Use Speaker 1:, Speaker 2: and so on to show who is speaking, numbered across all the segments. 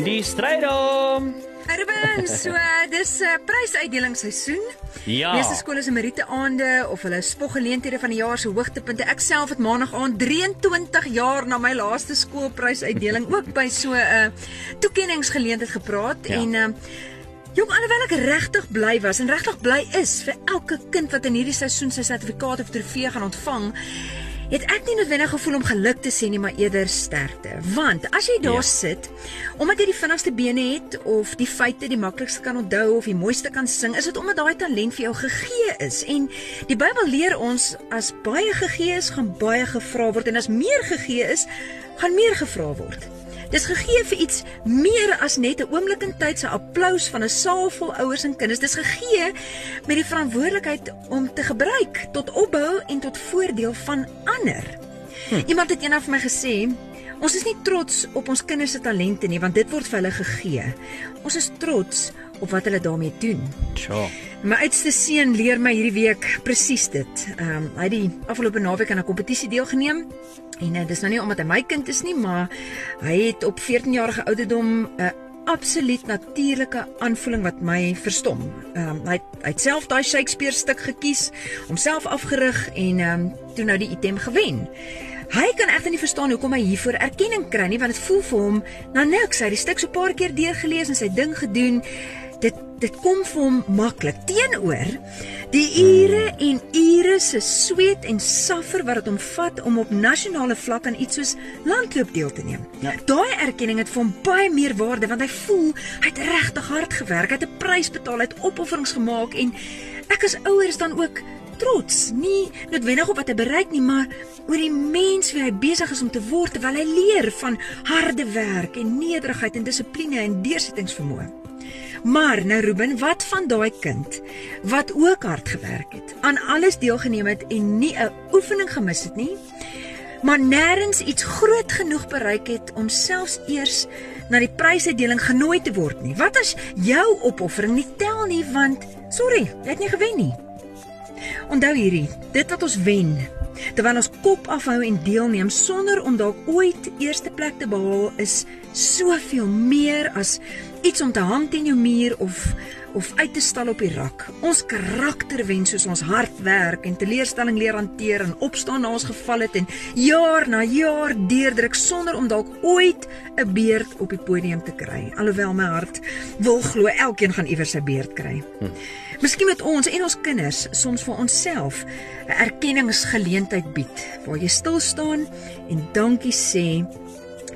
Speaker 1: strydom.
Speaker 2: Ruben, so dis 'n uh, prysuitdelingsseisoen.
Speaker 1: Ja.
Speaker 2: Meeste skole se meriete aande of hulle spoggeleenthede van die jaar se hoogtepunte. Ek self het maandag aand 23 jaar na my laaste skoolprysuitdeling ook by so 'n uh, toekenningsgeleentheid gepraat
Speaker 1: Ja.
Speaker 2: en uh, Jong, alhoewel ek regtig bly was en regtig bly is vir elke kind wat in hierdie seisoen sy sertifikaat of trofee gaan ontvang, het ek nie noodwendig gevoel om geluk te sê nie, maar eerder sterkte. Want as jy daar
Speaker 1: Ja.
Speaker 2: sit, omdat jy die vinnigste bene het of die feite die maklikste kan onthou of die mooiste kan sing, is dit omdat daai talent vir jou gegee is. En die Bybel leer ons as baie gegee is, gaan baie gevra word en as meer gegee is, gaan meer gevra word. Dis gegee vir iets meer as net 'n oomblik in tyd se applous van 'n saal vol ouers en kinders. Dis gegee met die verantwoordelikheid om te gebruik tot opbou en tot voordeel van ander. Hm. Iemand het eendag vir my gesê, ons is nie trots op ons kinders se talente nie, want dit word vir hulle gegee. Ons is trots op wat hulle daarmee doen.
Speaker 1: Sjoe.
Speaker 2: My oudste seun leer my hierdie week presies dit. Ehm um, hy het die afgelope naweek aan 'n kompetisie deelgeneem en uh, dis nou nie omdat hy my kind is nie, maar hy het op 14 jarige ouderdom 'n absoluut natuurlike aanvoeling wat my verstom. Ehm um, hy het, hy het self daai Shakespeare stuk gekies, homself afgerig en ehm um, toe nou die item gewen. Hy kan egter nie verstaan hoekom hy hiervoor erkenning kry nie, want dit voel vir hom na niks. Hy het die stuk so 'n paar keer deurgelees en sy ding gedoen. Dit dit kom vir hom maklik. Teenoor die ure en ure se sweet en saffer wat dit hom vat om op nasionale vlak aan iets soos landloop deel te neem.
Speaker 1: Ja.
Speaker 2: Daai erkenning het vir hom baie meer waarde want hy voel hy het regtig hard gewerk, hy het 'n prys betaal, hy het opofferings gemaak en ek as ouers dan ook trots, nie noodwendig op wat hy bereik nie, maar oor die mens wie hy besig is om te word terwyl hy leer van harde werk en nederigheid en dissipline en deursettingsvermoë. Maar nou Ruben, wat van daai kind wat ook hard gewerk het, aan alles deelgeneem het en nie 'n oefening gemis het nie, maar nêrens iets groot genoeg bereik het om selfs eers na die prysuitdeling genooi te word nie. Wat as jou opoffering nie tel nie want sorry, jy het nie gewen nie. Onthou hierdie, dit wat ons wen, terwyl ons kop afhou en deelneem sonder om dalk ooit eerste plek te behaal is soveel meer as iets om te hang teen jou muur of of uit te stal op die rak. Ons karakter wen soos ons hard werk en teleurstelling leer hanteer en opstaan na ons geval het en jaar na jaar deurdruk sonder om dalk ooit 'n beurt op die podium te kry. Alhoewel my hart wil glo elkeen gaan iewers sy beurt kry. Hm. Miskien met ons en ons kinders soms vir onsself 'n erkenningsgeleentheid bied waar jy stil staan en dankie sê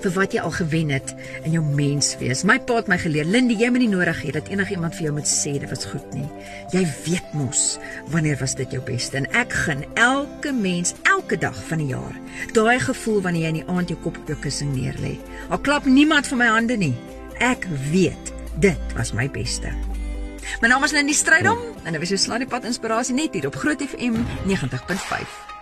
Speaker 2: vir wat jy al gewen het in jou menswees. My pa het my geleer, Lindy, jy moet nie nodig hê dat enigiemand vir jou moet sê dit was goed nie. Jy weet mos wanneer was dit jou beste en ek gun elke mens elke dag van die jaar. Daai gevoel wanneer jy in die aand jou kop op jou kussing neerlê. Al klap niemand vir my hande nie. Ek weet dit was my beste. My naam is Lindy Strydom en dit was so slaan die pad inspirasie net hier op Groot FM 90.5.